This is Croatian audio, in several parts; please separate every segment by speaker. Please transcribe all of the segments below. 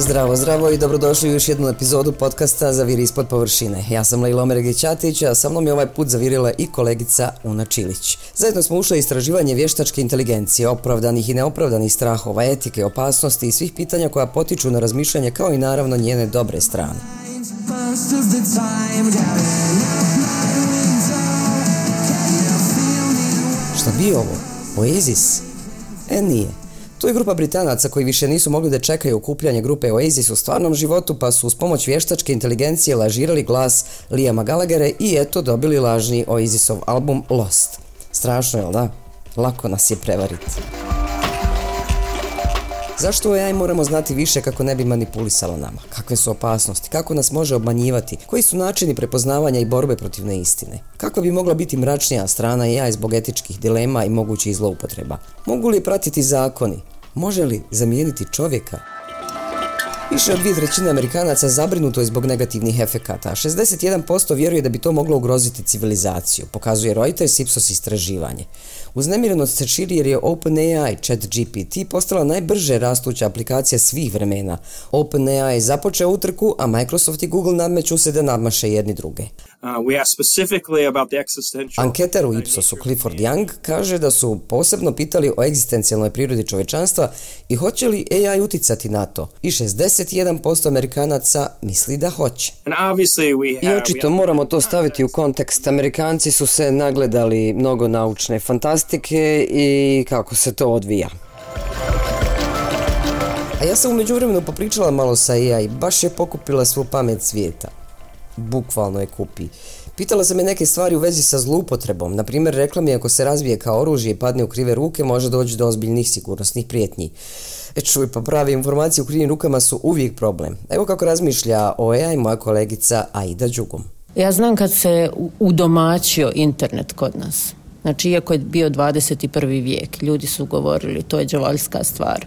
Speaker 1: Zdravo, zdravo i dobrodošli u još jednu epizodu podcasta Zaviri ispod površine. Ja sam Lejla Omeregić-Ćatić, a sa mnom je ovaj put zavirila i kolegica Una Čilić. Zajedno smo ušli istraživanje vještačke inteligencije, opravdanih i neopravdanih strahova, etike, opasnosti i svih pitanja koja potiču na razmišljanje kao i naravno njene dobre strane. Šta bi ovo? Oasis? E nije. Tu je grupa Britanaca koji više nisu mogli da čekaju okupljanje grupe Oasis u stvarnom životu pa su uz pomoć vještačke inteligencije lažirali glas Liama Gallaghera i eto dobili lažni Oasisov album Lost. Strašno je, da? Lako nas je prevariti. Zašto AI moramo znati više kako ne bi manipulisalo nama? Kakve su opasnosti? Kako nas može obmanjivati? Koji su načini prepoznavanja i borbe protiv neistine? Kakva bi mogla biti mračnija strana AI zbog etičkih dilema i mogućih zloupotreba? Mogu li pratiti zakoni? Može li zamijeniti čovjeka? Više od dvije trećine Amerikanaca zabrinuto je zbog negativnih efekata, a 61% vjeruje da bi to moglo ugroziti civilizaciju, pokazuje Reuters Ipsos istraživanje. Uznemirenost se širi jer je OpenAI ChatGPT postala najbrže rastuća aplikacija svih vremena. OpenAI je započeo utrku, a Microsoft i Google nadmeću se da nadmaše jedni druge.
Speaker 2: Uh,
Speaker 1: Anketar u Ipsosu Clifford Young kaže da su posebno pitali o egzistencijalnoj prirodi čovečanstva i hoće li AI uticati na to. I 61% Amerikanaca misli da hoće. I očito moramo to staviti u kontekst. Amerikanci su se nagledali mnogo naučne fantastike i kako se to odvija. A ja sam u međuvremenu popričala malo sa AI, baš je pokupila svu pamet svijeta bukvalno je kupi. Pitala sam je neke stvari u vezi sa zloupotrebom. Na primjer, rekla mi ako se razvije kao oružje i padne u krive ruke, može doći do ozbiljnih sigurnosnih prijetnji. E čuj, pa prave informacije u krivim rukama su uvijek problem. Evo kako razmišlja o AI moja kolegica Aida Đugom.
Speaker 3: Ja znam kad se udomačio internet kod nas. Znači, iako je bio 21. vijek, ljudi su govorili to je đavoljska stvar.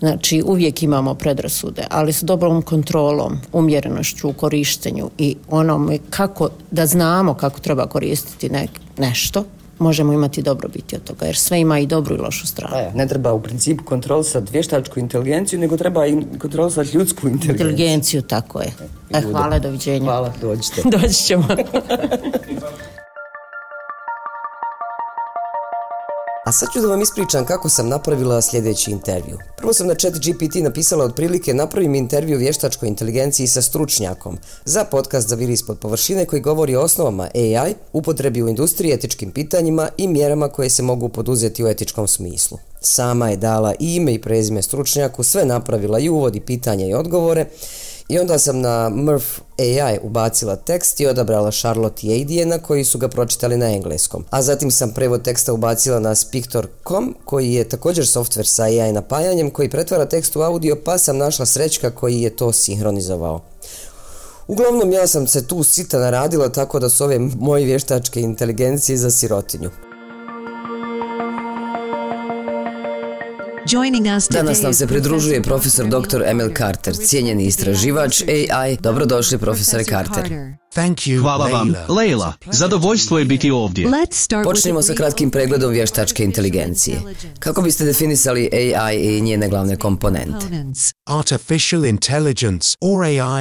Speaker 3: Znači uvijek imamo predrasude, ali s dobrom kontrolom, umjerenošću u korištenju i onome kako da znamo kako treba koristiti nešto, možemo imati dobrobiti od toga, jer sve ima i dobru i lošu stranu.
Speaker 1: E, ne treba u principu kontrolisati vještačku inteligenciju, nego treba i kontrolisati ljudsku inteligenciju.
Speaker 3: Inteligenciju, tako je. E, hvala, doviđenja.
Speaker 1: Hvala, dođite.
Speaker 3: Doći ćemo.
Speaker 1: A sad ću da vam ispričam kako sam napravila sljedeći intervju. Prvo sam na chat GPT napisala otprilike napravim intervju vještačkoj inteligenciji sa stručnjakom za podcast za viri ispod površine koji govori o osnovama AI, upotrebi u industriji, etičkim pitanjima i mjerama koje se mogu poduzeti u etičkom smislu. Sama je dala ime i prezime stručnjaku, sve napravila i uvodi pitanja i odgovore i onda sam na Murph AI ubacila tekst i odabrala Charlotte i Adriana koji su ga pročitali na engleskom. A zatim sam prevod teksta ubacila na Spictor.com koji je također softver sa AI napajanjem koji pretvara tekst u audio pa sam našla srećka koji je to sinhronizovao. Uglavnom ja sam se tu sita naradila tako da su ove moje vještačke inteligencije za sirotinju. Danas nam se pridružuje profesor dr. Emil Carter, cijenjeni istraživač AI. Dobrodošli profesore Carter.
Speaker 4: Hvala vam, Leila. Zadovoljstvo je biti ovdje.
Speaker 1: Počnemo sa kratkim pregledom vještačke inteligencije. Kako biste definisali AI i njene glavne komponente?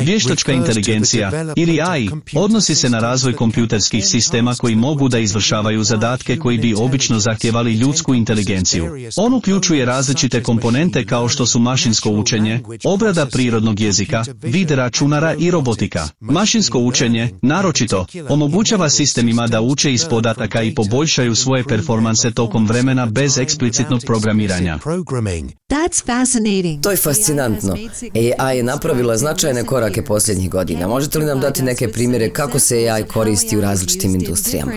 Speaker 4: Vještačka inteligencija ili AI odnosi se na razvoj kompjuterskih sistema koji mogu da izvršavaju zadatke koji bi obično zahtjevali ljudsku inteligenciju. On uključuje različite komponente kao što su mašinsko učenje, obrada prirodnog jezika, vid računara i robotika. Mašinsko učenje naročito, omogućava sistemima da uče iz podataka i poboljšaju svoje performanse tokom vremena bez eksplicitnog programiranja.
Speaker 1: To je fascinantno. AI je napravila značajne korake posljednjih godina. Možete li nam dati neke primjere kako se AI koristi u različitim industrijama?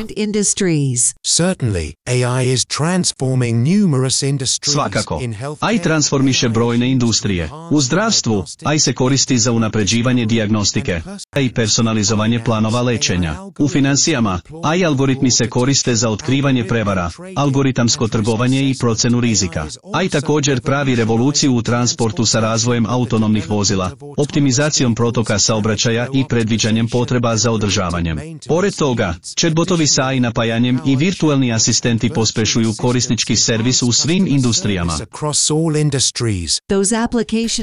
Speaker 4: Svakako. AI transformiše brojne industrije. U zdravstvu AI se koristi za unapređivanje dijagnostike i personalizovanje oblikovanje planova lečenja. U financijama, AI algoritmi se koriste za otkrivanje prevara, algoritamsko trgovanje i procenu rizika. AI također pravi revoluciju u transportu sa razvojem autonomnih vozila, optimizacijom protoka saobraćaja i predviđanjem potreba za održavanjem. Pored toga, chatbotovi sa AI napajanjem i virtualni asistenti pospešuju korisnički servis u svim industrijama.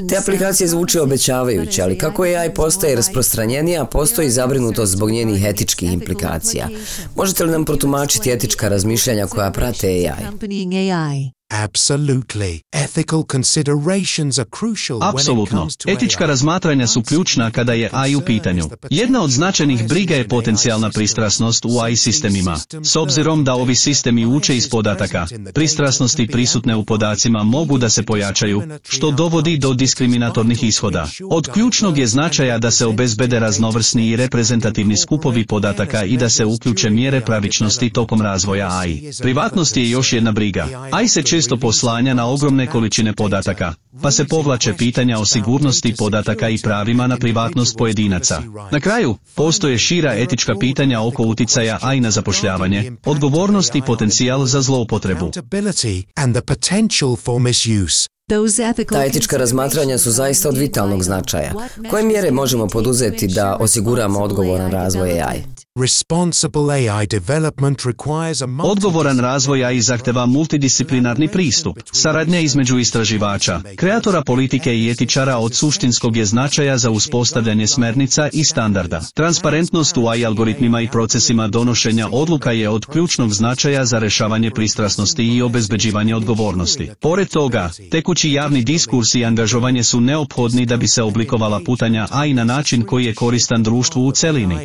Speaker 1: Te aplikacije zvuče obećavajuće, ali kako je AI postaje rasprostranjenija, postoji zabrinutost zbog njenih etičkih implikacija. Možete li nam protumačiti etička razmišljanja koja prate AI?
Speaker 4: Apsolutno. Etička razmatranja su ključna kada je AI u pitanju. Jedna od značajnih briga je potencijalna pristrasnost u AI sistemima. S obzirom da ovi sistemi uče iz podataka, pristrasnosti prisutne u podacima mogu da se pojačaju, što dovodi do diskriminatornih ishoda. Od ključnog je značaja da se obezbede raznovrsni i reprezentativni skupovi podataka i da se uključe mjere pravičnosti tokom razvoja AI. Privatnost je još jedna briga. AI se često poslanja na ogromne količine podataka, pa se povlače pitanja o sigurnosti podataka i pravima na privatnost pojedinaca. Na kraju, postoje šira etička pitanja oko uticaja AI na zapošljavanje, odgovornost i potencijal za zloupotrebu.
Speaker 1: Ta etička razmatranja su zaista od vitalnog značaja. Koje mjere možemo poduzeti da osiguramo odgovoran razvoj AI?
Speaker 4: Odgovoran razvoj AI zahteva multidisciplinarni pristup, saradnja između istraživača, kreatora politike i etičara od suštinskog je značaja za uspostavljanje smernica i standarda. Transparentnost u AI algoritmima i procesima donošenja odluka je od ključnog značaja za rešavanje pristrasnosti i obezbeđivanje odgovornosti. Pored toga, tekući javni diskurs i angažovanje su neophodni da bi se oblikovala putanja AI na način koji je koristan društvu u celini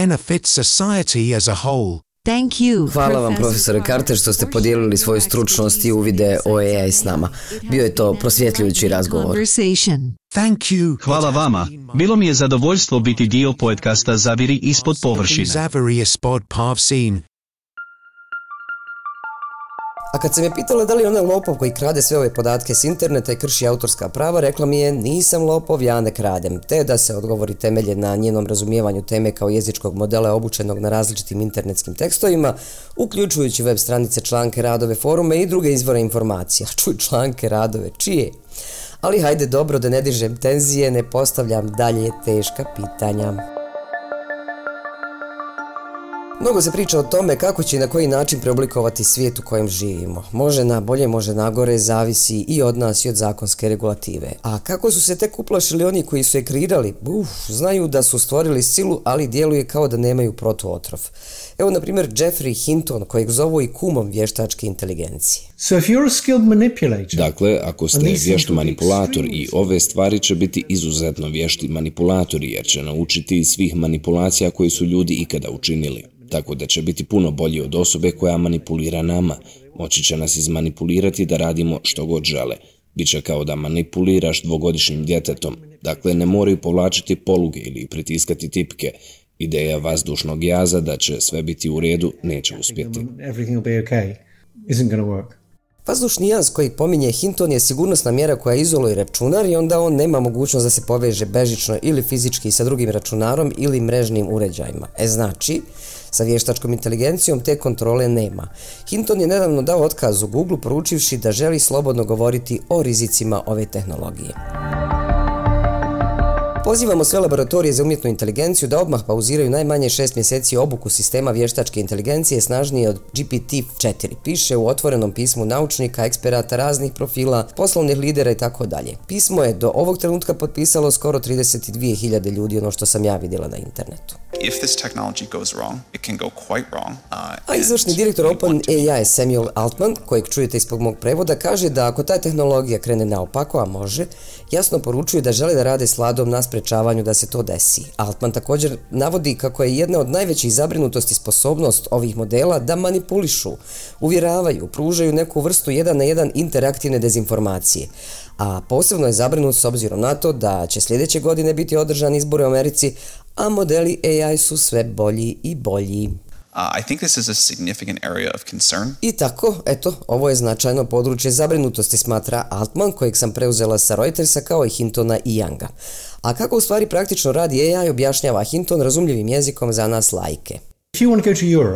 Speaker 1: benefit society as a whole. Thank you, Hvala vam profesore Carter što ste podijelili svoju stručnost i uvide o AI s nama. Bio je to prosvjetljujući razgovor.
Speaker 4: Thank you. Hvala vama. Bilo mi je zadovoljstvo biti dio podcasta Zaviri ispod površine.
Speaker 1: A kad se me pitala da li je ona lopov koji krade sve ove podatke s interneta i krši autorska prava, rekla mi je nisam lopov, ja ne kradem, te da se odgovori temelje na njenom razumijevanju teme kao jezičkog modela obučenog na različitim internetskim tekstovima, uključujući web stranice, članke, radove, forume i druge izvore informacija. Čuj članke, radove, čije? Ali hajde dobro da ne dižem tenzije, ne postavljam dalje teška pitanja. Mnogo se priča o tome kako će i na koji način preoblikovati svijet u kojem živimo. Može na bolje, može na gore, zavisi i od nas i od zakonske regulative. A kako su se tek uplašili oni koji su je kreirali? Uf, znaju da su stvorili silu, ali djeluje kao da nemaju protuotrov. Evo, na primjer, Jeffrey Hinton, kojeg zovu i kumom vještačke inteligencije.
Speaker 2: Dakle, ako ste vješt manipulator i ove stvari će biti izuzetno vješti manipulatori, jer će naučiti svih manipulacija koje su ljudi ikada učinili tako da će biti puno bolji od osobe koja manipulira nama. Moći će nas izmanipulirati da radimo što god žele. Biće kao da manipuliraš dvogodišnjim djetetom. Dakle, ne moraju povlačiti poluge ili pritiskati tipke. Ideja vazdušnog jaza da će sve biti u redu neće uspjeti.
Speaker 1: Vazdušni jaz koji pominje Hinton je sigurnosna mjera koja izoluje računar i onda on nema mogućnost da se poveže bežično ili fizički sa drugim računarom ili mrežnim uređajima. E znači, sa vještačkom inteligencijom te kontrole nema. Hinton je nedavno dao otkaz u Google poručivši da želi slobodno govoriti o rizicima ove tehnologije. Pozivamo sve laboratorije za umjetnu inteligenciju da odmah pauziraju najmanje šest mjeseci obuku sistema vještačke inteligencije snažnije od GPT-4, piše u otvorenom pismu naučnika, eksperata raznih profila, poslovnih lidera i tako dalje. Pismo je do ovog trenutka potpisalo skoro 32.000 ljudi, ono što sam ja vidjela na internetu. A izvršni direktor OpenAI Samuel Altman, kojeg čujete ispod mog prevoda, kaže da ako ta tehnologija krene naopako, a može, jasno poručuju da žele da rade s vladom na sprečavanju da se to desi. Altman također navodi kako je jedna od najvećih zabrinutosti sposobnost ovih modela da manipulišu, uvjeravaju, pružaju neku vrstu jedan na jedan interaktivne dezinformacije. A posebno je zabrinut s obzirom na to da će sljedeće godine biti održan izbori u Americi, a modeli AI su sve bolji i bolji. Uh, I think this is a significant area of concern. I tako, eto, ovo je značajno područje zabrinutosti, smatra Altman, kojeg sam preuzela sa Reutersa kao i Hintona i Younga. A kako u stvari praktično radi AI, objašnjava Hinton razumljivim jezikom za nas lajke.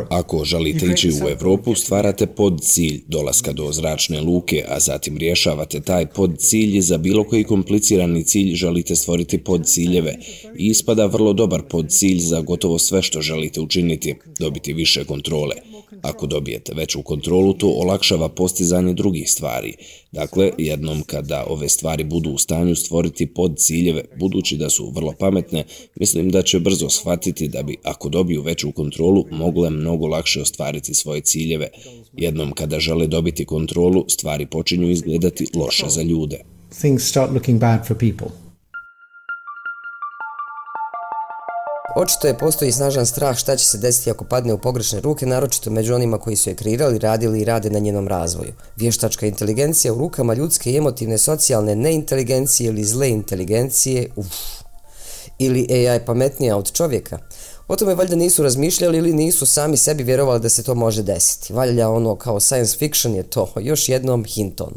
Speaker 2: Ako želite ići u Europu, stvarate pod cilj dolaska do zračne luke, a zatim rješavate taj pod cilj za bilo koji komplicirani cilj želite stvoriti pod ciljeve i ispada vrlo dobar pod cilj za gotovo sve što želite učiniti, dobiti više kontrole. Ako dobijete veću kontrolu, to olakšava postizanje drugih stvari. Dakle, jednom kada ove stvari budu u stanju stvoriti pod ciljeve, budući da su vrlo pametne, mislim da će brzo shvatiti da bi, ako dobiju veću kontrolu, mogle mnogo lakše ostvariti svoje ciljeve. Jednom kada žele dobiti kontrolu, stvari počinju izgledati loše za ljude. Things start looking bad for people.
Speaker 1: Očito je postoji snažan strah šta će se desiti ako padne u pogrešne ruke, naročito među onima koji su je kreirali, radili i rade na njenom razvoju. Vještačka inteligencija u rukama ljudske i emotivne socijalne neinteligencije ili zle inteligencije, uff. Ili AI pametnija od čovjeka. O tome valjda nisu razmišljali ili nisu sami sebi vjerovali da se to može desiti. Valjda ono kao science fiction je to, još jednom Hinton.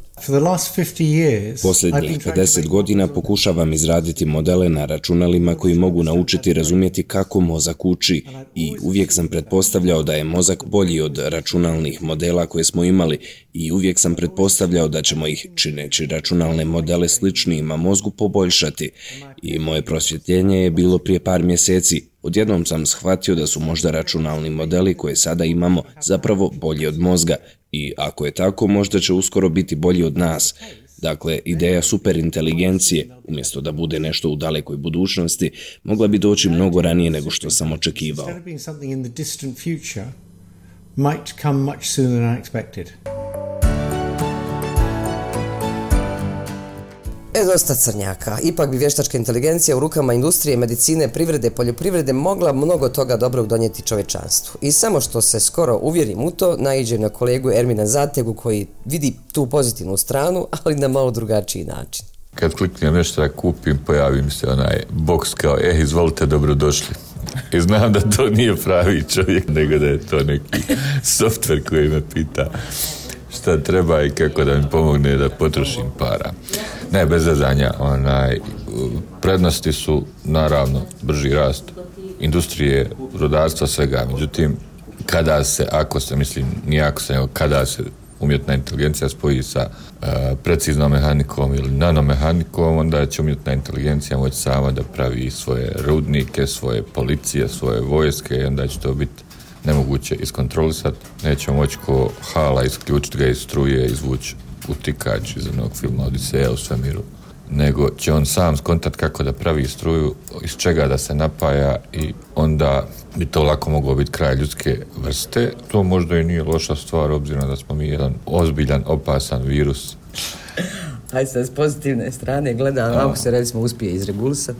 Speaker 2: Posljednjih 50 godina pokušavam izraditi modele na računalima koji mogu naučiti razumjeti kako mozak uči i uvijek sam pretpostavljao da je mozak bolji od računalnih modela koje smo imali i uvijek sam pretpostavljao da ćemo ih, čineći računalne modele sličnijima mozgu, poboljšati. I moje prosvjetljenje je bilo prije par mjeseci. Odjednom sam shvatio da su možda računalni modeli koje sada imamo zapravo bolji od mozga i ako je tako možda će uskoro biti bolji od nas. Dakle, ideja superinteligencije, umjesto da bude nešto u dalekoj budućnosti, mogla bi doći mnogo ranije nego što sam očekivao. Might come much sooner than expected.
Speaker 1: E, dosta crnjaka. Ipak bi vještačka inteligencija u rukama industrije, medicine, privrede, poljoprivrede mogla mnogo toga dobrog donijeti čovečanstvu. I samo što se skoro uvjerim u to, naiđem na kolegu Ermina Zategu koji vidi tu pozitivnu stranu, ali na malo drugačiji način.
Speaker 5: Kad kliknem nešto da kupim, pojavi mi se onaj boks kao, eh, izvolite, dobrodošli. I znam da to nije pravi čovjek, nego da je to neki softver koji me pita šta treba i kako da mi pomogne da potrošim para. Ne, bez zazanja. Onaj, prednosti su naravno brži rast industrije, rodarstva, svega. Međutim, kada se, ako se, mislim, nije ako se, kada se umjetna inteligencija spoji sa e, preciznom mehanikom ili nanomehanikom, onda će umjetna inteligencija moći sama da pravi svoje rudnike, svoje policije, svoje vojske i onda će to biti nemoguće iskontrolisati. Neće moći ko hala isključiti ga iz struje, izvući utikač iz onog filma Odiseja u svemiru nego će on sam skontat kako da pravi struju, iz čega da se napaja i onda bi to lako moglo biti kraj ljudske vrste. To možda i nije loša stvar, obzirom da smo mi jedan ozbiljan, opasan virus.
Speaker 1: Hajde sad s pozitivne strane gledam, ako se recimo uspije izregulisati.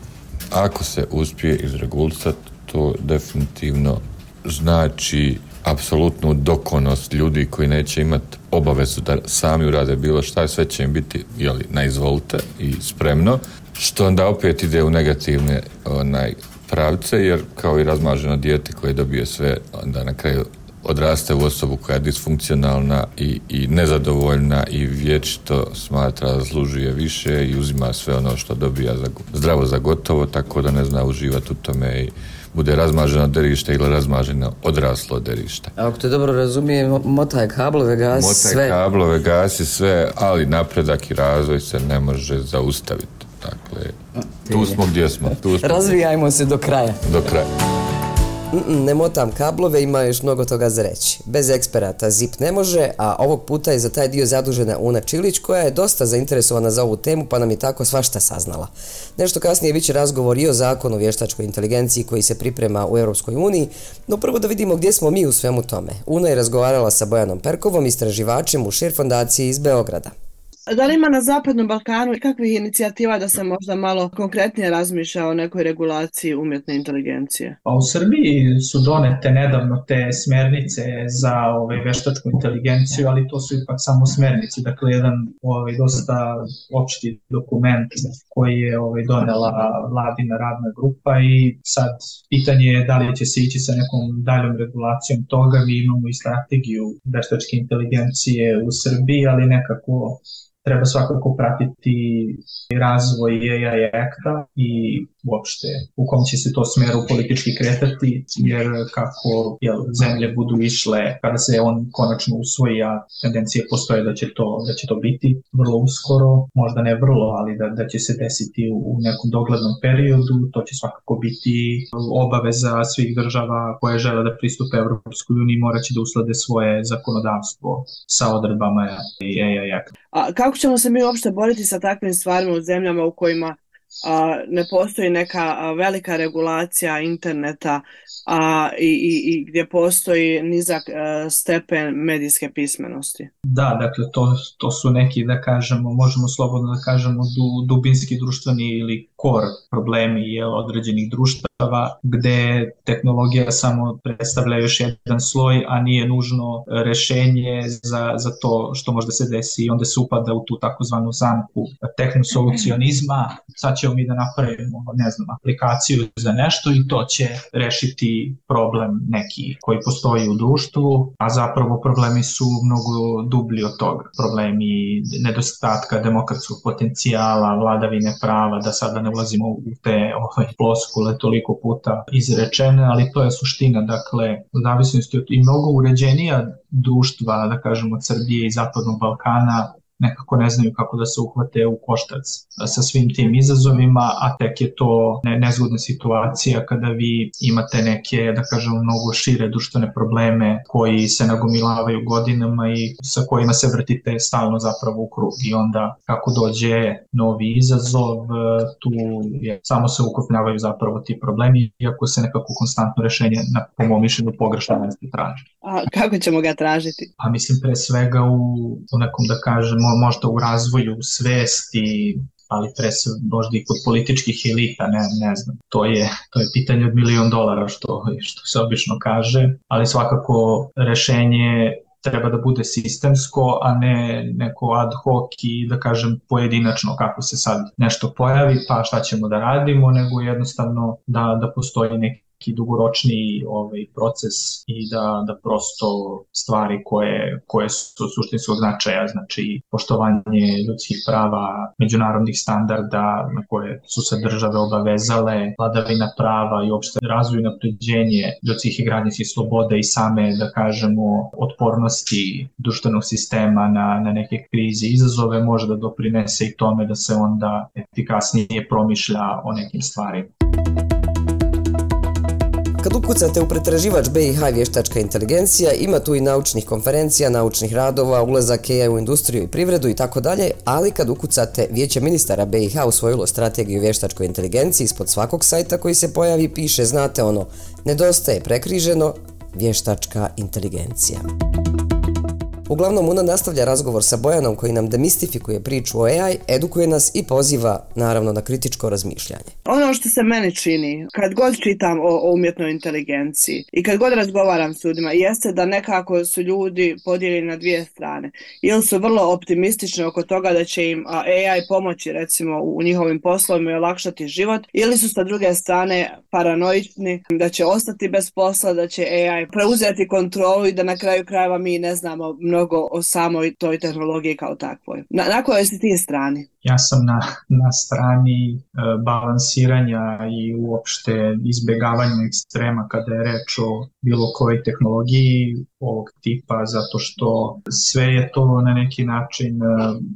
Speaker 5: Ako se uspije izregulisati, to definitivno znači apsolutnu dokonost ljudi koji neće imati obavezu da sami urade bilo šta, sve će im biti jeli, na izvolite i spremno, što onda opet ide u negativne onaj, pravce, jer kao i razmaženo dijete koje dobije sve, onda na kraju odraste u osobu koja je disfunkcionalna i, i nezadovoljna i vječito smatra zaslužuje više i uzima sve ono što dobija za, zdravo za gotovo, tako da ne zna uživati u tome i bude razmaženo derište ili razmaženo odraslo derište.
Speaker 1: Ako te dobro razumijem, motaj kablove, gasi
Speaker 5: motaj sve. kablove, gasi sve, ali napredak i razvoj se ne može zaustaviti. Dakle, tu smo gdje smo. Tu smo
Speaker 1: Razvijajmo se do kraja.
Speaker 5: Do kraja
Speaker 1: ne motam kablove, ima još mnogo toga za reći. Bez eksperata ZIP ne može, a ovog puta je za taj dio zadužena Una Čilić koja je dosta zainteresovana za ovu temu pa nam je tako svašta saznala. Nešto kasnije bit će razgovor i o zakonu o vještačkoj inteligenciji koji se priprema u Europskoj uniji, no prvo da vidimo gdje smo mi u svemu tome. Una je razgovarala sa Bojanom Perkovom, istraživačem u Šir fondaciji iz Beograda.
Speaker 6: Da li ima na Zapadnom Balkanu kakvih inicijativa da se možda malo konkretnije razmišlja o nekoj regulaciji umjetne inteligencije?
Speaker 7: Pa u Srbiji su donete nedavno te smernice za ovaj, veštačku inteligenciju, ali to su ipak samo smernice, dakle jedan ovaj, dosta opšti dokument koji je ovaj, donela vladina radna grupa i sad pitanje je da li će se ići sa nekom daljom regulacijom toga, mi imamo i strategiju veštačke inteligencije u Srbiji, ali nekako treba svakako pratiti razvoj AI akta i uopšte u kom će se to smeru politički kretati, jer kako jel, zemlje budu išle kada se on konačno usvoji, a tendencije postoje da će to, da će to biti vrlo uskoro, možda ne vrlo, ali da, da će se desiti u, nekom doglednom periodu, to će svakako biti obaveza svih država koje žele da pristupe Evropskoj uniji, moraće da uslede svoje zakonodavstvo sa odredbama AI akta.
Speaker 6: A kako ćemo se mi uopšte boriti sa takvim stvarima u zemljama u kojima a, ne postoji neka velika regulacija interneta a, i, i, i gdje postoji nizak a, stepen medijske pismenosti.
Speaker 7: Da, dakle to, to su neki da kažemo, možemo slobodno da kažemo du, dubinski društveni ili kor problemi jel, određenih društava gde tehnologija samo predstavlja još jedan sloj, a nije nužno rešenje za, za to što možda se desi i onda se upada u tu takozvanu zamku tehnosolucionizma. Sad ćemo mi da napravimo, ne znam, aplikaciju za nešto i to će rešiti problem neki koji postoji u društvu, a zapravo problemi su mnogo dublji od toga. Problemi nedostatka demokratskog potencijala, vladavine prava, da sada ne ulazimo u te ovaj, ploskule toliko puta izrečene, ali to je suština, dakle, u zavisnosti i mnogo uređenija društva, da kažemo, Srbije i Zapadnog Balkana, nekako ne znaju kako da se uhvate u koštac sa svim tim izazovima, a tek je to ne, nezgodna situacija kada vi imate neke, da kažem, mnogo šire društvene probleme koji se nagomilavaju godinama i sa kojima se vrtite stalno zapravo u krug i onda kako dođe novi izazov, tu je, samo se ukupnjavaju zapravo ti problemi, iako se nekako konstantno rešenje na, po mom mišljenju pogrešno traži.
Speaker 6: A kako ćemo ga tražiti?
Speaker 7: Pa mislim pre svega u, u nekom da kažemo možda u razvoju svesti, ali pre se možda i kod političkih elita, ne, ne znam. To je, to je pitanje od milion dolara što, što se obično kaže, ali svakako rešenje treba da bude sistemsko, a ne neko ad hoc i da kažem pojedinačno kako se sad nešto pojavi, pa šta ćemo da radimo, nego jednostavno da, da postoji neki neki dugoročni ovaj proces i da, da prosto stvari koje, koje su suštinskog značaja, znači poštovanje ljudskih prava, međunarodnih standarda na koje su se države obavezale, vladavina prava i opšte razvoj i napređenje ljudskih i građanskih sloboda i same, da kažemo, otpornosti društvenog sistema na, na neke krize izazove može da doprinese i tome da se onda efikasnije promišlja o nekim stvarima.
Speaker 1: Ukucate u pretraživač BiH vještačka inteligencija, ima tu i naučnih konferencija, naučnih radova, ulazak AI u industriju i privredu i tako dalje, ali kad ukucate Vijeće ministara BiH usvojilo strategiju vještačkoj inteligenciji ispod svakog sajta koji se pojavi piše, znate ono, nedostaje prekriženo, vještačka inteligencija. Uglavnom, Una nastavlja razgovor sa Bojanom koji nam demistifikuje priču o AI, edukuje nas i poziva, naravno, na kritičko razmišljanje.
Speaker 6: Ono što se meni čini, kad god čitam o, o umjetnoj inteligenciji i kad god razgovaram s ljudima, jeste da nekako su ljudi podijeljeni na dvije strane. Ili su vrlo optimistični oko toga da će im AI pomoći, recimo, u njihovim poslovima i olakšati život, ili su sa druge strane paranoični da će ostati bez posla, da će AI preuzeti kontrolu i da na kraju krajeva mi ne znamo mnogo mnogo o samoj toj tehnologiji kao takvoj. Na, na kojoj si ti strani?
Speaker 7: Ja sam na, na strani e, balansiranja i uopšte izbjegavanja ekstrema kada je reč o bilo kojoj tehnologiji ovog tipa, zato što sve je to na neki način e,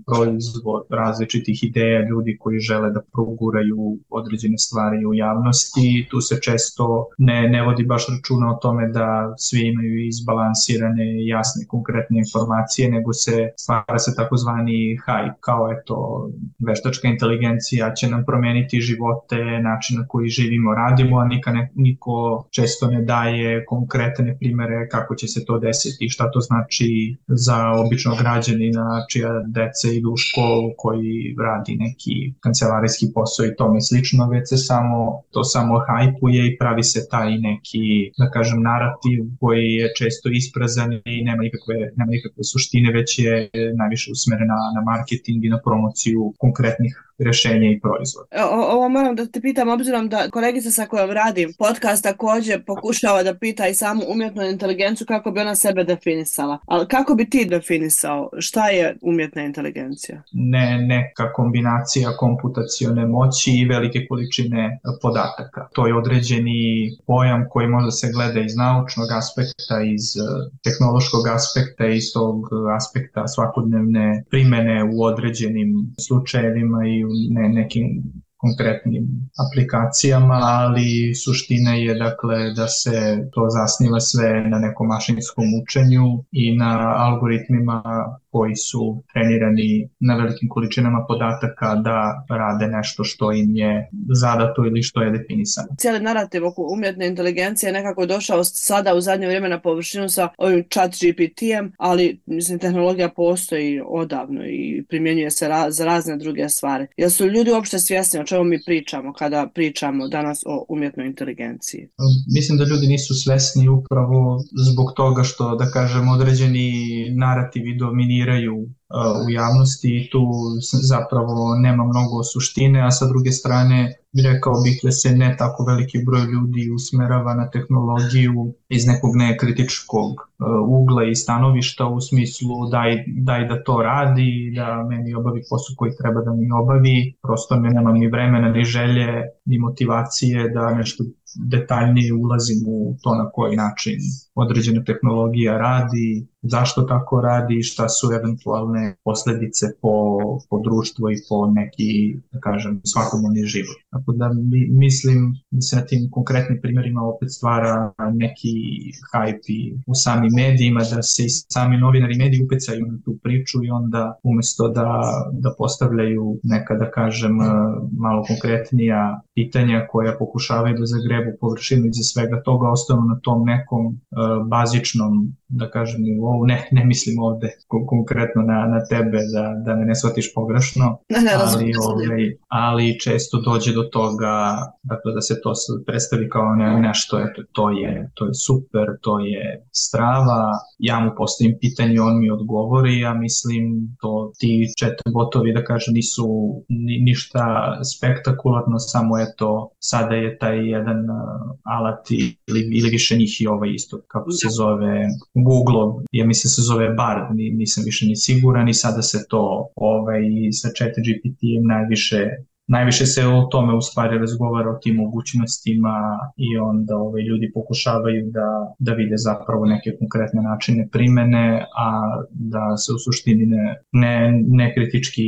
Speaker 7: proizvod različitih ideja ljudi koji žele da proguraju određene stvari u javnosti. Tu se često ne, ne vodi baš računa o tome da svi imaju izbalansirane, jasne, konkretne informacije, nego se stvara se takozvani hype, kao eto veštačka inteligencija će nam promeniti živote, način na koji živimo, radimo, a nika ne, niko često ne daje konkretne primere kako će se to desiti, šta to znači za običnog građanina čija deca idu u školu koji radi neki kancelarijski posao i tome slično, već se samo, to samo hajpuje i pravi se taj neki, da kažem, narativ koji je često isprazan i nema nikakve, nema nikakve suštine, već je najviše usmerena na marketing i na promociju конкретних rešenja i proizvoda.
Speaker 6: O, ovo moram da te pitam, obzirom da kolegica sa kojom radim podcast također pokušava da pita i samu umjetnu inteligenciju kako bi ona sebe definisala. Ali kako bi ti definisao šta je umjetna inteligencija?
Speaker 7: Ne, neka kombinacija komputacione moći i velike količine podataka. To je određeni pojam koji možda se gleda iz naučnog aspekta, iz eh, tehnološkog aspekta, iz tog aspekta svakodnevne primene u određenim slučajevima i u ne, nekim konkretnim aplikacijama, ali suština je dakle da se to zasniva sve na nekom mašinskom učenju i na algoritmima koji su trenirani na velikim količinama podataka da rade nešto što im je zadato ili što je definisano.
Speaker 6: Cijeli narativ oko umjetne inteligencije je nekako došao sada u zadnje vrijeme na površinu sa ovim chat GPT-em, ali mislim tehnologija postoji odavno i primjenjuje se ra za razne druge stvari. Jel su ljudi uopšte svjesni o čemu mi pričamo kada pričamo danas o umjetnoj inteligenciji?
Speaker 7: Mislim da ljudi nisu svjesni upravo zbog toga što, da kažem, određeni narativi dominiraju dominiraju u javnosti i tu zapravo nema mnogo suštine, a sa druge strane rekao bih da se ne tako veliki broj ljudi usmerava na tehnologiju iz nekog nekritičkog ugla i stanovišta u smislu daj, daj da to radi, da meni obavi posao koji treba da mi obavi, prosto ne nemam ni vremena, ni želje, ni motivacije da nešto detaljnije ulazim u to na koji način određena tehnologija radi, zašto tako radi i šta su eventualne posljedice po, po društvo i po neki, da kažem, svakodnevni život. Tako da mi, mislim da se na tim konkretnim primjerima opet stvara neki hype u samim medijima, da se i sami novinari i mediji upecaju na tu priču i onda umjesto da, da postavljaju neka, da kažem, malo konkretnija pitanja koja pokušavaju da zagrebu površinu iza svega toga, ostanu na tom nekom bazičnom da kažem nivou, ne, ne mislim ovde konkretno na, na tebe da, da me ne shvatiš pogrešno,
Speaker 6: ne, ne,
Speaker 7: ali, ovaj, ali često dođe do toga dakle, da se to predstavi kao ne, nešto, eto, to je, to je super, to je strava, ja mu postavim pitanje, on mi odgovori, ja mislim to ti chat botovi da kažem nisu ni, ništa spektakularno, samo eto sada je taj jedan alat ili, ili više njih i ovaj isto, kako se zove Google, ja mislim se zove Bard, nisam više ni siguran i sada se to ovaj, sa chat GPT najviše najviše se o tome u stvari razgovara o tim mogućnostima i onda ovaj, ljudi pokušavaju da, da vide zapravo neke konkretne načine primene, a da se u suštini ne, ne, ne kritički,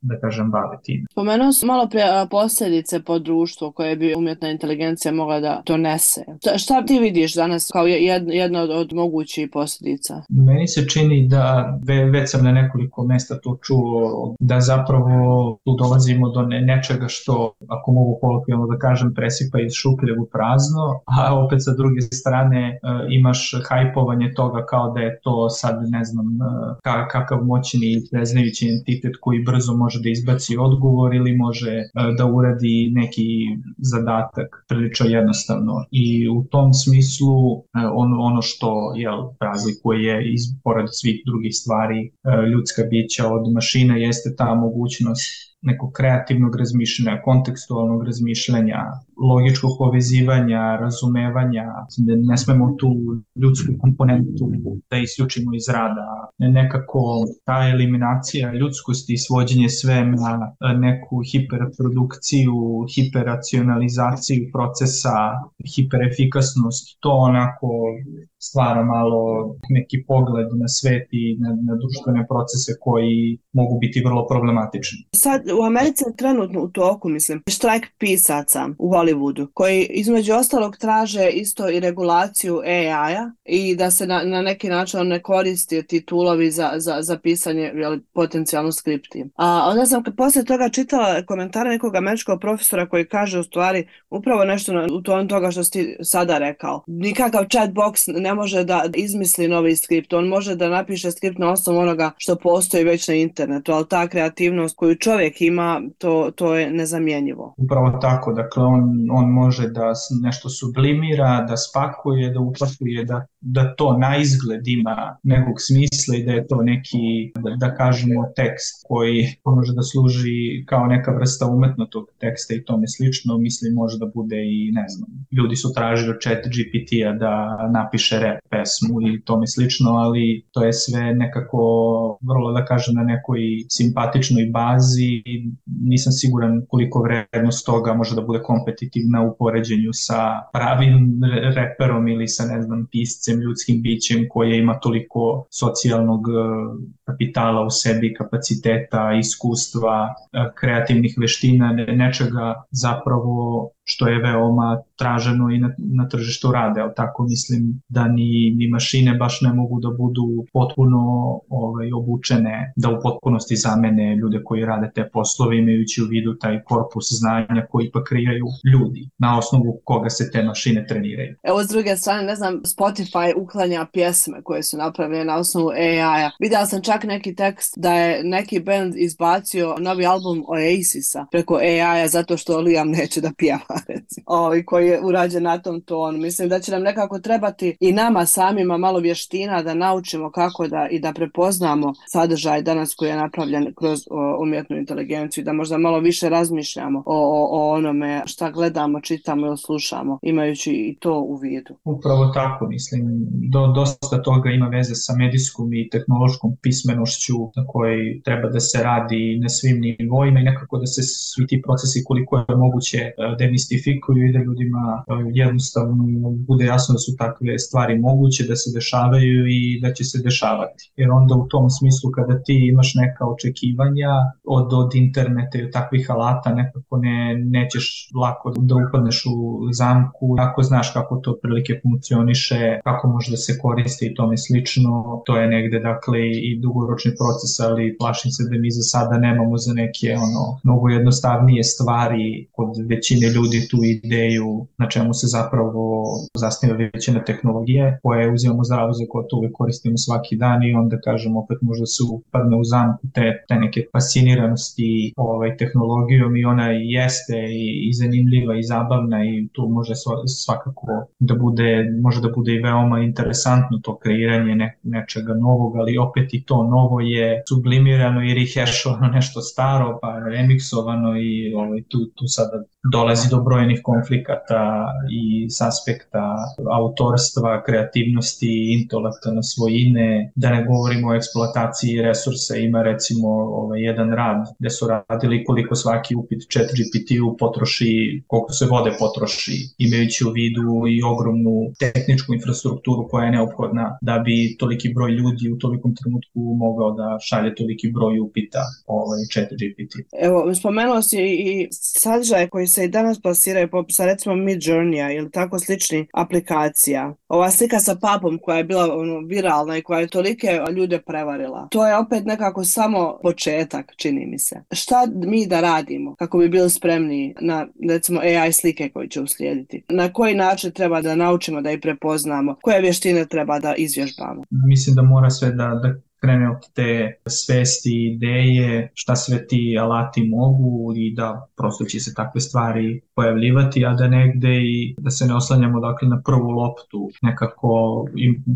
Speaker 7: da kažem, bave tim.
Speaker 6: Pomenuo sam malo prije posljedice po društvu koje bi umjetna inteligencija mogla da donese. Šta ti vidiš danas kao jedna od, od mogućih posljedica?
Speaker 7: Meni se čini da, već sam na nekoliko mesta to čuo, da zapravo tu dolazimo do ne, nečega što, ako mogu kolokvijalno da kažem, presipa iz šupljeg u prazno, a opet sa druge strane e, imaš hajpovanje toga kao da je to sad ne znam e, kakav moćni i preznajući entitet koji brzo može da izbaci odgovor ili može e, da uradi neki zadatak prilično jednostavno. I u tom smislu ono, što jel, razlikuje iz pored svih drugih stvari ljudska bića od mašine jeste ta mogućnost nekog kreativnog razmišljanja, kontekstualnog razmišljanja, logičkog povezivanja, razumevanja, ne smemo tu ljudsku komponentu da isključimo iz rada. Nekako ta eliminacija ljudskosti i svođenje sve na neku hiperprodukciju, hiperacionalizaciju procesa, hiperefikasnost, to onako stvara malo neki pogled na svet i na, na društvene procese koji mogu biti vrlo problematični.
Speaker 6: Sad u Americi je trenutno u toku, mislim, štrajk pisaca u Hollywoodu, koji između ostalog traže isto i regulaciju AI-a i da se na, na neki način ne koristi ti tulovi za, za, za pisanje jel, potencijalno skripti. A onda sam poslije toga čitala komentare nekog američkog profesora koji kaže u stvari upravo nešto na, u tom toga što si sada rekao. Nikakav chat box ne može da izmisli novi skript, on može da napiše skript na osnovu onoga što postoji već na internetu, ali ta kreativnost koju čovjek ima, to, to je nezamjenjivo.
Speaker 7: Upravo tako, dakle on, on može da nešto sublimira, da spakuje, da upakuje, da da to na izgled ima nekog smisla i da je to neki, da, da kažemo, tekst koji može da služi kao neka vrsta umetnotog teksta i tome slično, mislim može da bude i, ne znam, ljudi su tražili od chat GPT-a da napiše rap pesmu i tome slično, ali to je sve nekako vrlo, da kažem, na nekoj simpatičnoj bazi. I nisam siguran koliko vrednost toga može da bude kompetitivna u poređenju sa pravim reperom ili sa, ne znam, piscem bićem, ljudskim bićem koje ima toliko socijalnog e, kapitala u sebi, kapaciteta, iskustva, e, kreativnih veština, nečega zapravo što je veoma traženo i na, na tržištu rade, ali tako mislim da ni, ni mašine baš ne mogu da budu potpuno ovaj, obučene, da u potpunosti zamene ljude koji rade te poslove imajući u vidu taj korpus znanja koji pa kreiraju ljudi, na osnovu koga se te mašine treniraju.
Speaker 6: Evo s druge strane, ne znam, Spotify uklanja pjesme koje su napravljene na osnovu AI-a. Videla sam čak neki tekst da je neki band izbacio novi album Oasisa preko AI-a zato što Liam neće da pjeva ovaj, koji je urađen na tom tonu. Mislim da će nam nekako trebati i nama samima malo vještina da naučimo kako da i da prepoznamo sadržaj danas koji je napravljen kroz o, umjetnu inteligenciju i da možda malo više razmišljamo o, o, o onome šta gledamo, čitamo ili slušamo, imajući i to u vidu.
Speaker 7: Upravo tako, mislim, do, dosta toga ima veze sa medijskom i tehnološkom pismenošću na kojoj treba da se radi na svim nivoima i nekako da se svi ti procesi koliko je moguće e, demistifikuju i da ljudima e, jednostavno bude jasno da su takve stvari moguće da se dešavaju i da će se dešavati. Jer onda u tom smislu kada ti imaš neka očekivanja od, od interneta i od takvih alata nekako ne, nećeš lako da upadneš u zamku ako znaš kako to prilike funkcioniše, kako može da se koristi i tome slično. To je negde dakle i dugoročni proces, ali plašim se da mi za sada nemamo za neke ono mnogo jednostavnije stvari kod većine ljudi tu ideju na čemu se zapravo zasniva većina tehnologije koje uzimamo zdravo za gotovo i koristimo svaki dan i onda kažemo opet možda se upadne u zamku te, te neke fasciniranosti ovaj, tehnologijom i ona jeste i, i zanimljiva i zabavna i tu može svakako da bude, može da bude i veoma interesantno to kreiranje ne, nečega novog, ali opet i to novo je sublimirano i rehešovano nešto staro, pa remiksovano i ovaj, tu, tu sada dolazi do brojnih konflikata i s aspekta autorstva, kreativnosti, intelektualne svojine, da ne govorimo o eksploataciji resursa, ima recimo ovaj, jedan rad gde su radili koliko svaki upit chat GPT-u potroši, koliko se vode potroši, imajući u vidu i ogromnu tehničku infrastrukturu koja je neophodna da bi toliki broj ljudi u tolikom trenutku mogao da šalje toliki broj upita ovaj, chat GPT.
Speaker 6: Evo, spomenuo si i sadržaje koji se i danas plasiraju poput sa recimo Mid Journey ili tako slični aplikacija. Ova slika sa papom koja je bila ono, viralna i koja je tolike ljude prevarila. To je opet nekako samo početak, čini mi se. Šta mi da radimo kako bi bili spremni na recimo AI slike koje će uslijediti? Na koji način treba da naučimo da ih prepoznamo? Koje vještine treba da izvježbamo?
Speaker 7: Mislim da mora sve da, da krene od te svesti, ideje, šta sve ti alati mogu i da prosto će se takve stvari pojavljivati, a da negde i da se ne oslanjamo dakle na prvu loptu, nekako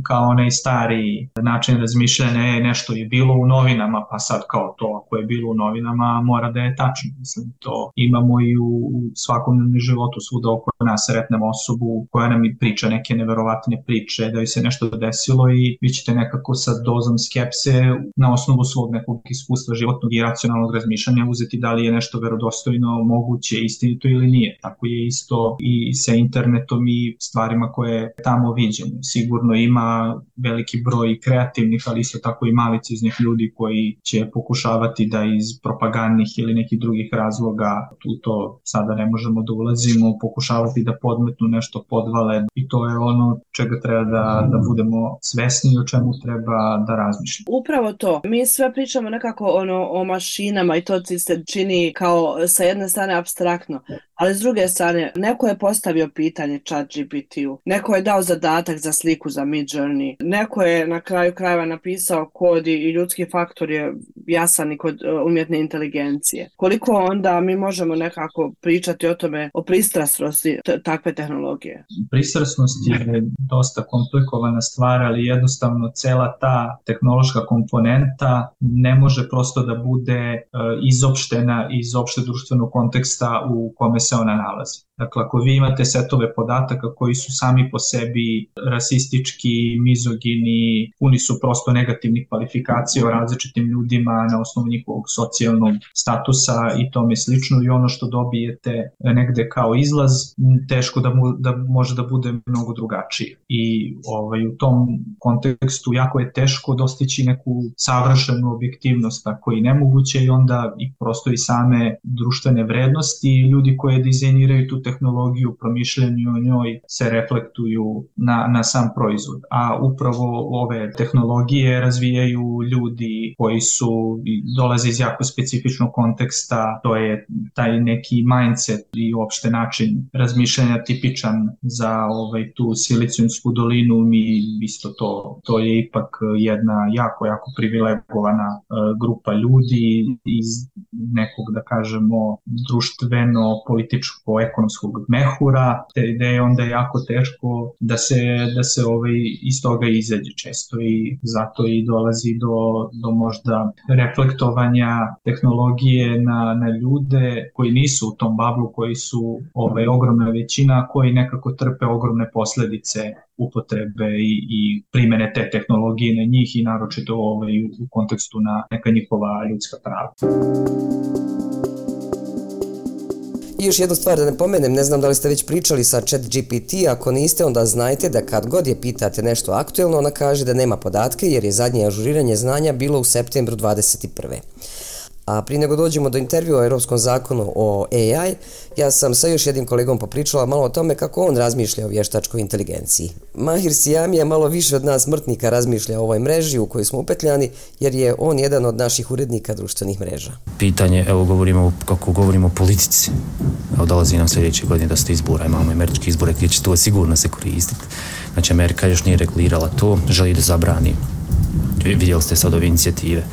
Speaker 7: kao onaj stari način razmišljanja je nešto je bilo u novinama, pa sad kao to ako je bilo u novinama mora da je tačno. Mislim, to imamo i u svakodnevnom životu svuda oko nas sretnemo osobu koja nam i priča neke neverovatne priče, da joj se nešto desilo i vi ćete nekako sa dozom skepse se na osnovu svog nekog iskustva životnog i racionalnog razmišljanja uzeti da li je nešto verodostojno, moguće, istinito ili nije. Tako je isto i sa internetom i stvarima koje tamo viđemo. Sigurno ima veliki broj kreativnih, ali isto tako i maliciznih ljudi koji će pokušavati da iz propagandnih ili nekih drugih razloga, tu to sada ne možemo da ulazimo, pokušavati da podmetnu nešto podvale i to je ono čega treba da, da budemo svesni i o čemu treba da razmišljamo.
Speaker 6: Upravo to. Mi sve pričamo nekako ono o mašinama i to se čini kao sa jedne strane abstraktno, ali s druge strane neko je postavio pitanje chat GPT-u, neko je dao zadatak za sliku za Mid Journey, neko je na kraju krajeva napisao kod i ljudski faktor je jasan i kod e, umjetne inteligencije. Koliko onda mi možemo nekako pričati o tome, o pristrasnosti takve tehnologije?
Speaker 7: Pristrasnost je dosta komplikovana stvar, ali jednostavno cela ta tehnološka komponenta ne može prosto da bude e, izopštena iz opšte društvenog konteksta u kome se ona nalazi. Dakle, ako vi imate setove podataka koji su sami po sebi rasistički, mizogini, puni su prosto negativnih kvalifikacija o različitim ljudima na osnovu njihovog socijalnog statusa i tome slično i ono što dobijete negde kao izlaz, teško da, mu, da može da bude mnogo drugačije. I ovaj, u tom kontekstu jako je teško dostići neku savršenu objektivnost, tako i nemoguće i onda i prosto i same društvene vrednosti ljudi koje dizajniraju tu tehnologiju, promišljanju o njoj se reflektuju na, na sam proizvod. A upravo ove tehnologije razvijaju ljudi koji su dolaze iz jako specifičnog konteksta, to je taj neki mindset i uopšte način razmišljanja tipičan za ovaj tu Silicijunsku dolinu mi isto to to je ipak jedna jako jako privilegovana uh, grupa ljudi iz nekog da kažemo društveno političko ekonomskog nekog mehura, te onda je jako teško da se, da se ovaj, iz toga izađe često i zato i dolazi do, do možda reflektovanja tehnologije na, na ljude koji nisu u tom bablu, koji su ovaj, ogromna većina, koji nekako trpe ogromne posledice upotrebe i, i primene te tehnologije na njih i naročito ovaj, u kontekstu na neka njihova ljudska prava.
Speaker 1: I još jednu stvar da ne pomenem, ne znam da li ste već pričali sa chat GPT, ako niste onda znajte da kad god je pitate nešto aktuelno, ona kaže da nema podatke jer je zadnje ažuriranje znanja bilo u septembru 21. A prije nego dođemo do intervjua o Europskom zakonu o AI, ja sam sa još jednim kolegom popričala malo o tome kako on razmišlja o vještačkoj inteligenciji. Mahir Sijamija malo više od nas smrtnika razmišlja o ovoj mreži u kojoj smo upetljani, jer je on jedan od naših urednika društvenih mreža.
Speaker 8: Pitanje, evo govorimo, kako govorimo o politici. Evo dolazi nam sljedeće godine da se izbora, imamo američki izbore gdje će to sigurno se koristiti. Znači Amerika još nije regulirala to, želi da zabrani. Vidjeli ste sad ove inicijative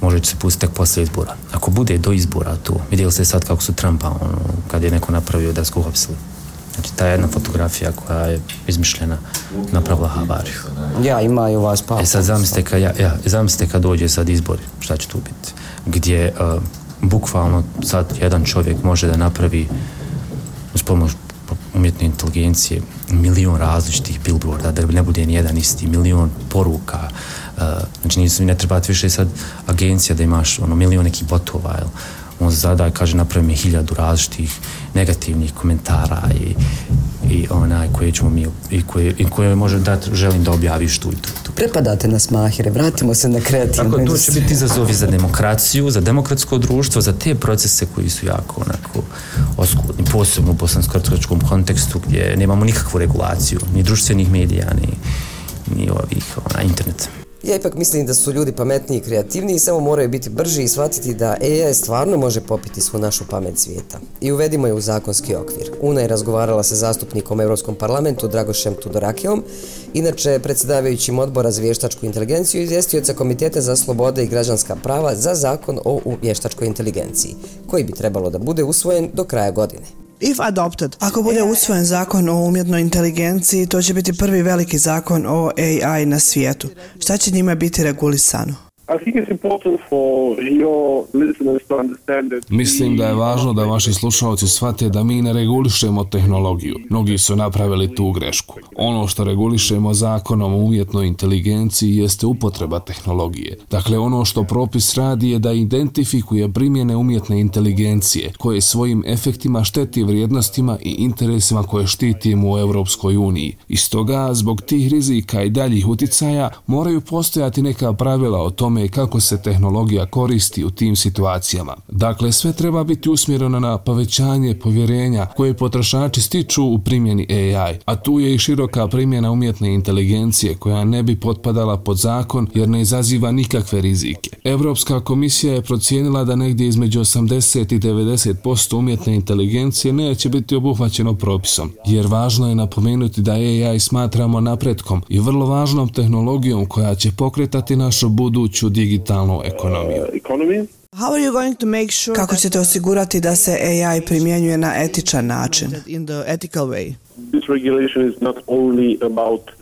Speaker 8: može se pustiti tek poslije izbora. Ako bude do izbora tu, vidjeli ste sad kako su Trumpa, ono, kad je neko napravio da su uhapsili. Znači, ta jedna fotografija koja je izmišljena napravila havariju.
Speaker 1: Ja, imaju vas pa.
Speaker 8: E sad zamislite kad, ja, ja, zamislite kad dođe sad izbori, šta će tu biti? Gdje uh, bukvalno sad jedan čovjek može da napravi uz pomoć umjetne inteligencije milion različitih billboarda, da ne bude nijedan isti, milion poruka, Uh, znači nisu, ne treba više sad agencija da imaš ono milion nekih botova, jel? on zada kaže napravi mi hiljadu različitih negativnih komentara i, i onaj koje ćemo mi i koje, i koje može dati želim da objaviš tu i tu, tu.
Speaker 1: Prepadate nas mahire, vratimo se na kreativnu
Speaker 8: Tako to će biti izazovi za demokraciju, za demokratsko društvo, za te procese koji su jako onako oskudni, posebno u bosansko kontekstu gdje nemamo nikakvu regulaciju, ni društvenih medija, ni, ni ovih, ona, internet.
Speaker 1: Ja ipak mislim da su ljudi pametniji i kreativniji, samo moraju biti brži i shvatiti da AI stvarno može popiti svu našu pamet svijeta. I uvedimo je u zakonski okvir. Una je razgovarala sa zastupnikom Europskom parlamentu Dragošem Tudorakeom, inače predsjedavajućim odbora za vještačku inteligenciju i izvjestioca Komiteta za slobode i građanska prava za zakon o vještačkoj inteligenciji, koji bi trebalo da bude usvojen do kraja godine.
Speaker 9: If adopted. Ako bude usvojen zakon o umjetnoj inteligenciji, to će biti prvi veliki zakon o AI na svijetu. Šta će njima biti regulisano?
Speaker 10: Mislim da je važno da vaši slušalci shvate da mi ne regulišemo tehnologiju. Mnogi su napravili tu grešku. Ono što regulišemo zakonom o umjetnoj inteligenciji jeste upotreba tehnologije. Dakle, ono što propis radi je da identifikuje primjene umjetne inteligencije koje svojim efektima šteti vrijednostima i interesima koje štitimo u Europskoj uniji. I stoga, zbog tih rizika i daljih uticaja, moraju postojati neka pravila o tome kako se tehnologija koristi u tim situacijama. Dakle, sve treba biti usmjereno na povećanje povjerenja koje potrošači stiču u primjeni AI, a tu je i široka primjena umjetne inteligencije koja ne bi potpadala pod zakon jer ne izaziva nikakve rizike. Europska komisija je procijenila da negdje između 80 i 90% umjetne inteligencije neće biti obuhvaćeno propisom, jer važno je napomenuti da AI smatramo napretkom i vrlo važnom tehnologijom koja će pokretati našu buduću digitalnu ekonomiju.
Speaker 9: Kako ćete osigurati da se AI primjenjuje na etičan način?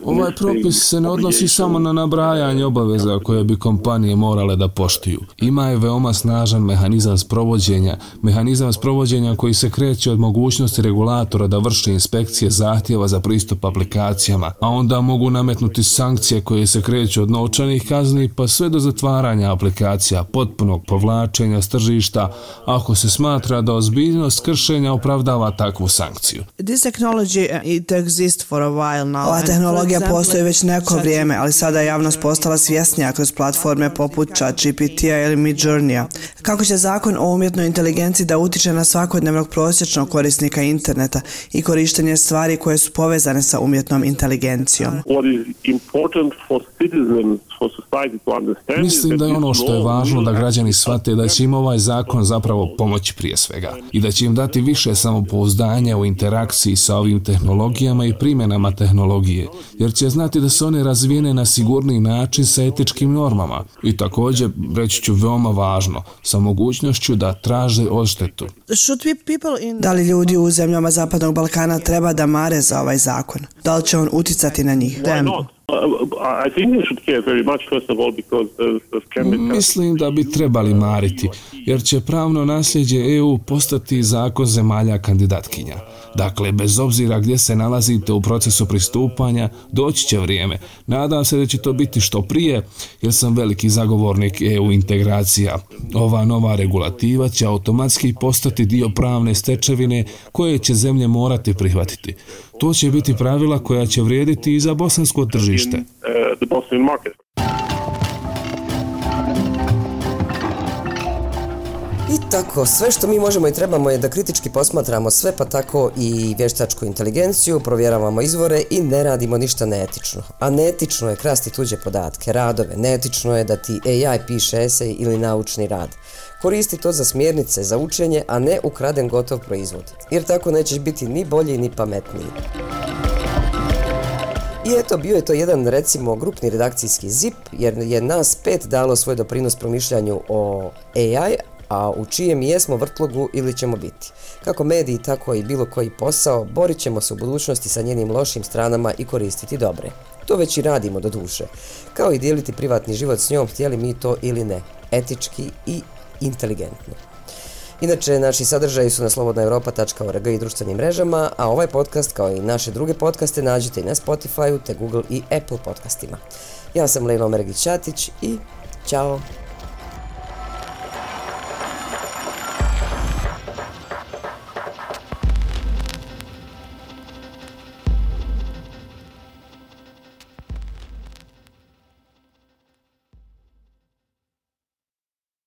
Speaker 10: Ovaj propis se ne odnosi samo na nabrajanje obaveza koje bi kompanije morale da poštuju. Ima je veoma snažan mehanizam sprovođenja, mehanizam sprovođenja koji se kreće od mogućnosti regulatora da vrši inspekcije zahtjeva za pristup aplikacijama, a onda mogu nametnuti sankcije koje se kreću od novčanih kazni pa sve do zatvaranja aplikacija, potpunog povlačenja s tržišta, ako se smatra da ozbiljnost kršenja opravdava takvu sankciju.
Speaker 9: Now. Ova tehnologija postoji već neko vrijeme, ali sada je javnost postala svjesnija kroz platforme poput ChatGPT-a ili Midjourney-a. Kako će zakon o umjetnoj inteligenciji da utiče na svakodnevnog prosječnog korisnika interneta i korištenje stvari koje su povezane sa umjetnom inteligencijom?
Speaker 10: Mislim da je ono što je važno da građani shvate da će im ovaj zakon zapravo pomoći prije svega i da će im dati više samopouzdanja u interakciji sa ovim tehnologijama i primjenama tehnologije, jer će znati da su one razvijene na sigurniji način sa etičkim normama i također, reći ću veoma važno, sa mogućnošću da traže odštetu.
Speaker 9: Da li ljudi u zemljama Zapadnog Balkana treba da mare za ovaj zakon? Da li će on uticati na njih?
Speaker 10: Mislim da bi trebali mariti, jer će pravno nasljeđe EU postati zakon zemalja kandidatkinja. Dakle, bez obzira gdje se nalazite u procesu pristupanja, doći će vrijeme. Nadam se da će to biti što prije, jer sam veliki zagovornik EU integracija. Ova nova regulativa će automatski postati dio pravne stečevine koje će zemlje morati prihvatiti. To će biti pravila koja će vrijediti i za bosansko tržište.
Speaker 1: Tako, sve što mi možemo i trebamo je da kritički posmatramo sve pa tako i vještačku inteligenciju, provjeravamo izvore i ne radimo ništa neetično. A neetično je krasti tuđe podatke, radove, neetično je da ti AI piše esej ili naučni rad. Koristi to za smjernice, za učenje, a ne ukraden gotov proizvod. Jer tako nećeš biti ni bolji ni pametniji. I eto, bio je to jedan, recimo, grupni redakcijski zip, jer je nas pet dalo svoj doprinos promišljanju o AI, a u čijem jesmo vrtlogu ili ćemo biti. Kako mediji, tako i bilo koji posao, borit ćemo se u budućnosti sa njenim lošim stranama i koristiti dobre. To već i radimo do duše. Kao i dijeliti privatni život s njom, htjeli mi to ili ne. Etički i inteligentno. Inače, naši sadržaji su na slobodnaeuropa.org i društvenim mrežama, a ovaj podcast, kao i naše druge podcaste, nađete i na Spotify, te Google i Apple podcastima. Ja sam Lejla Omergić-Ćatić i ćao!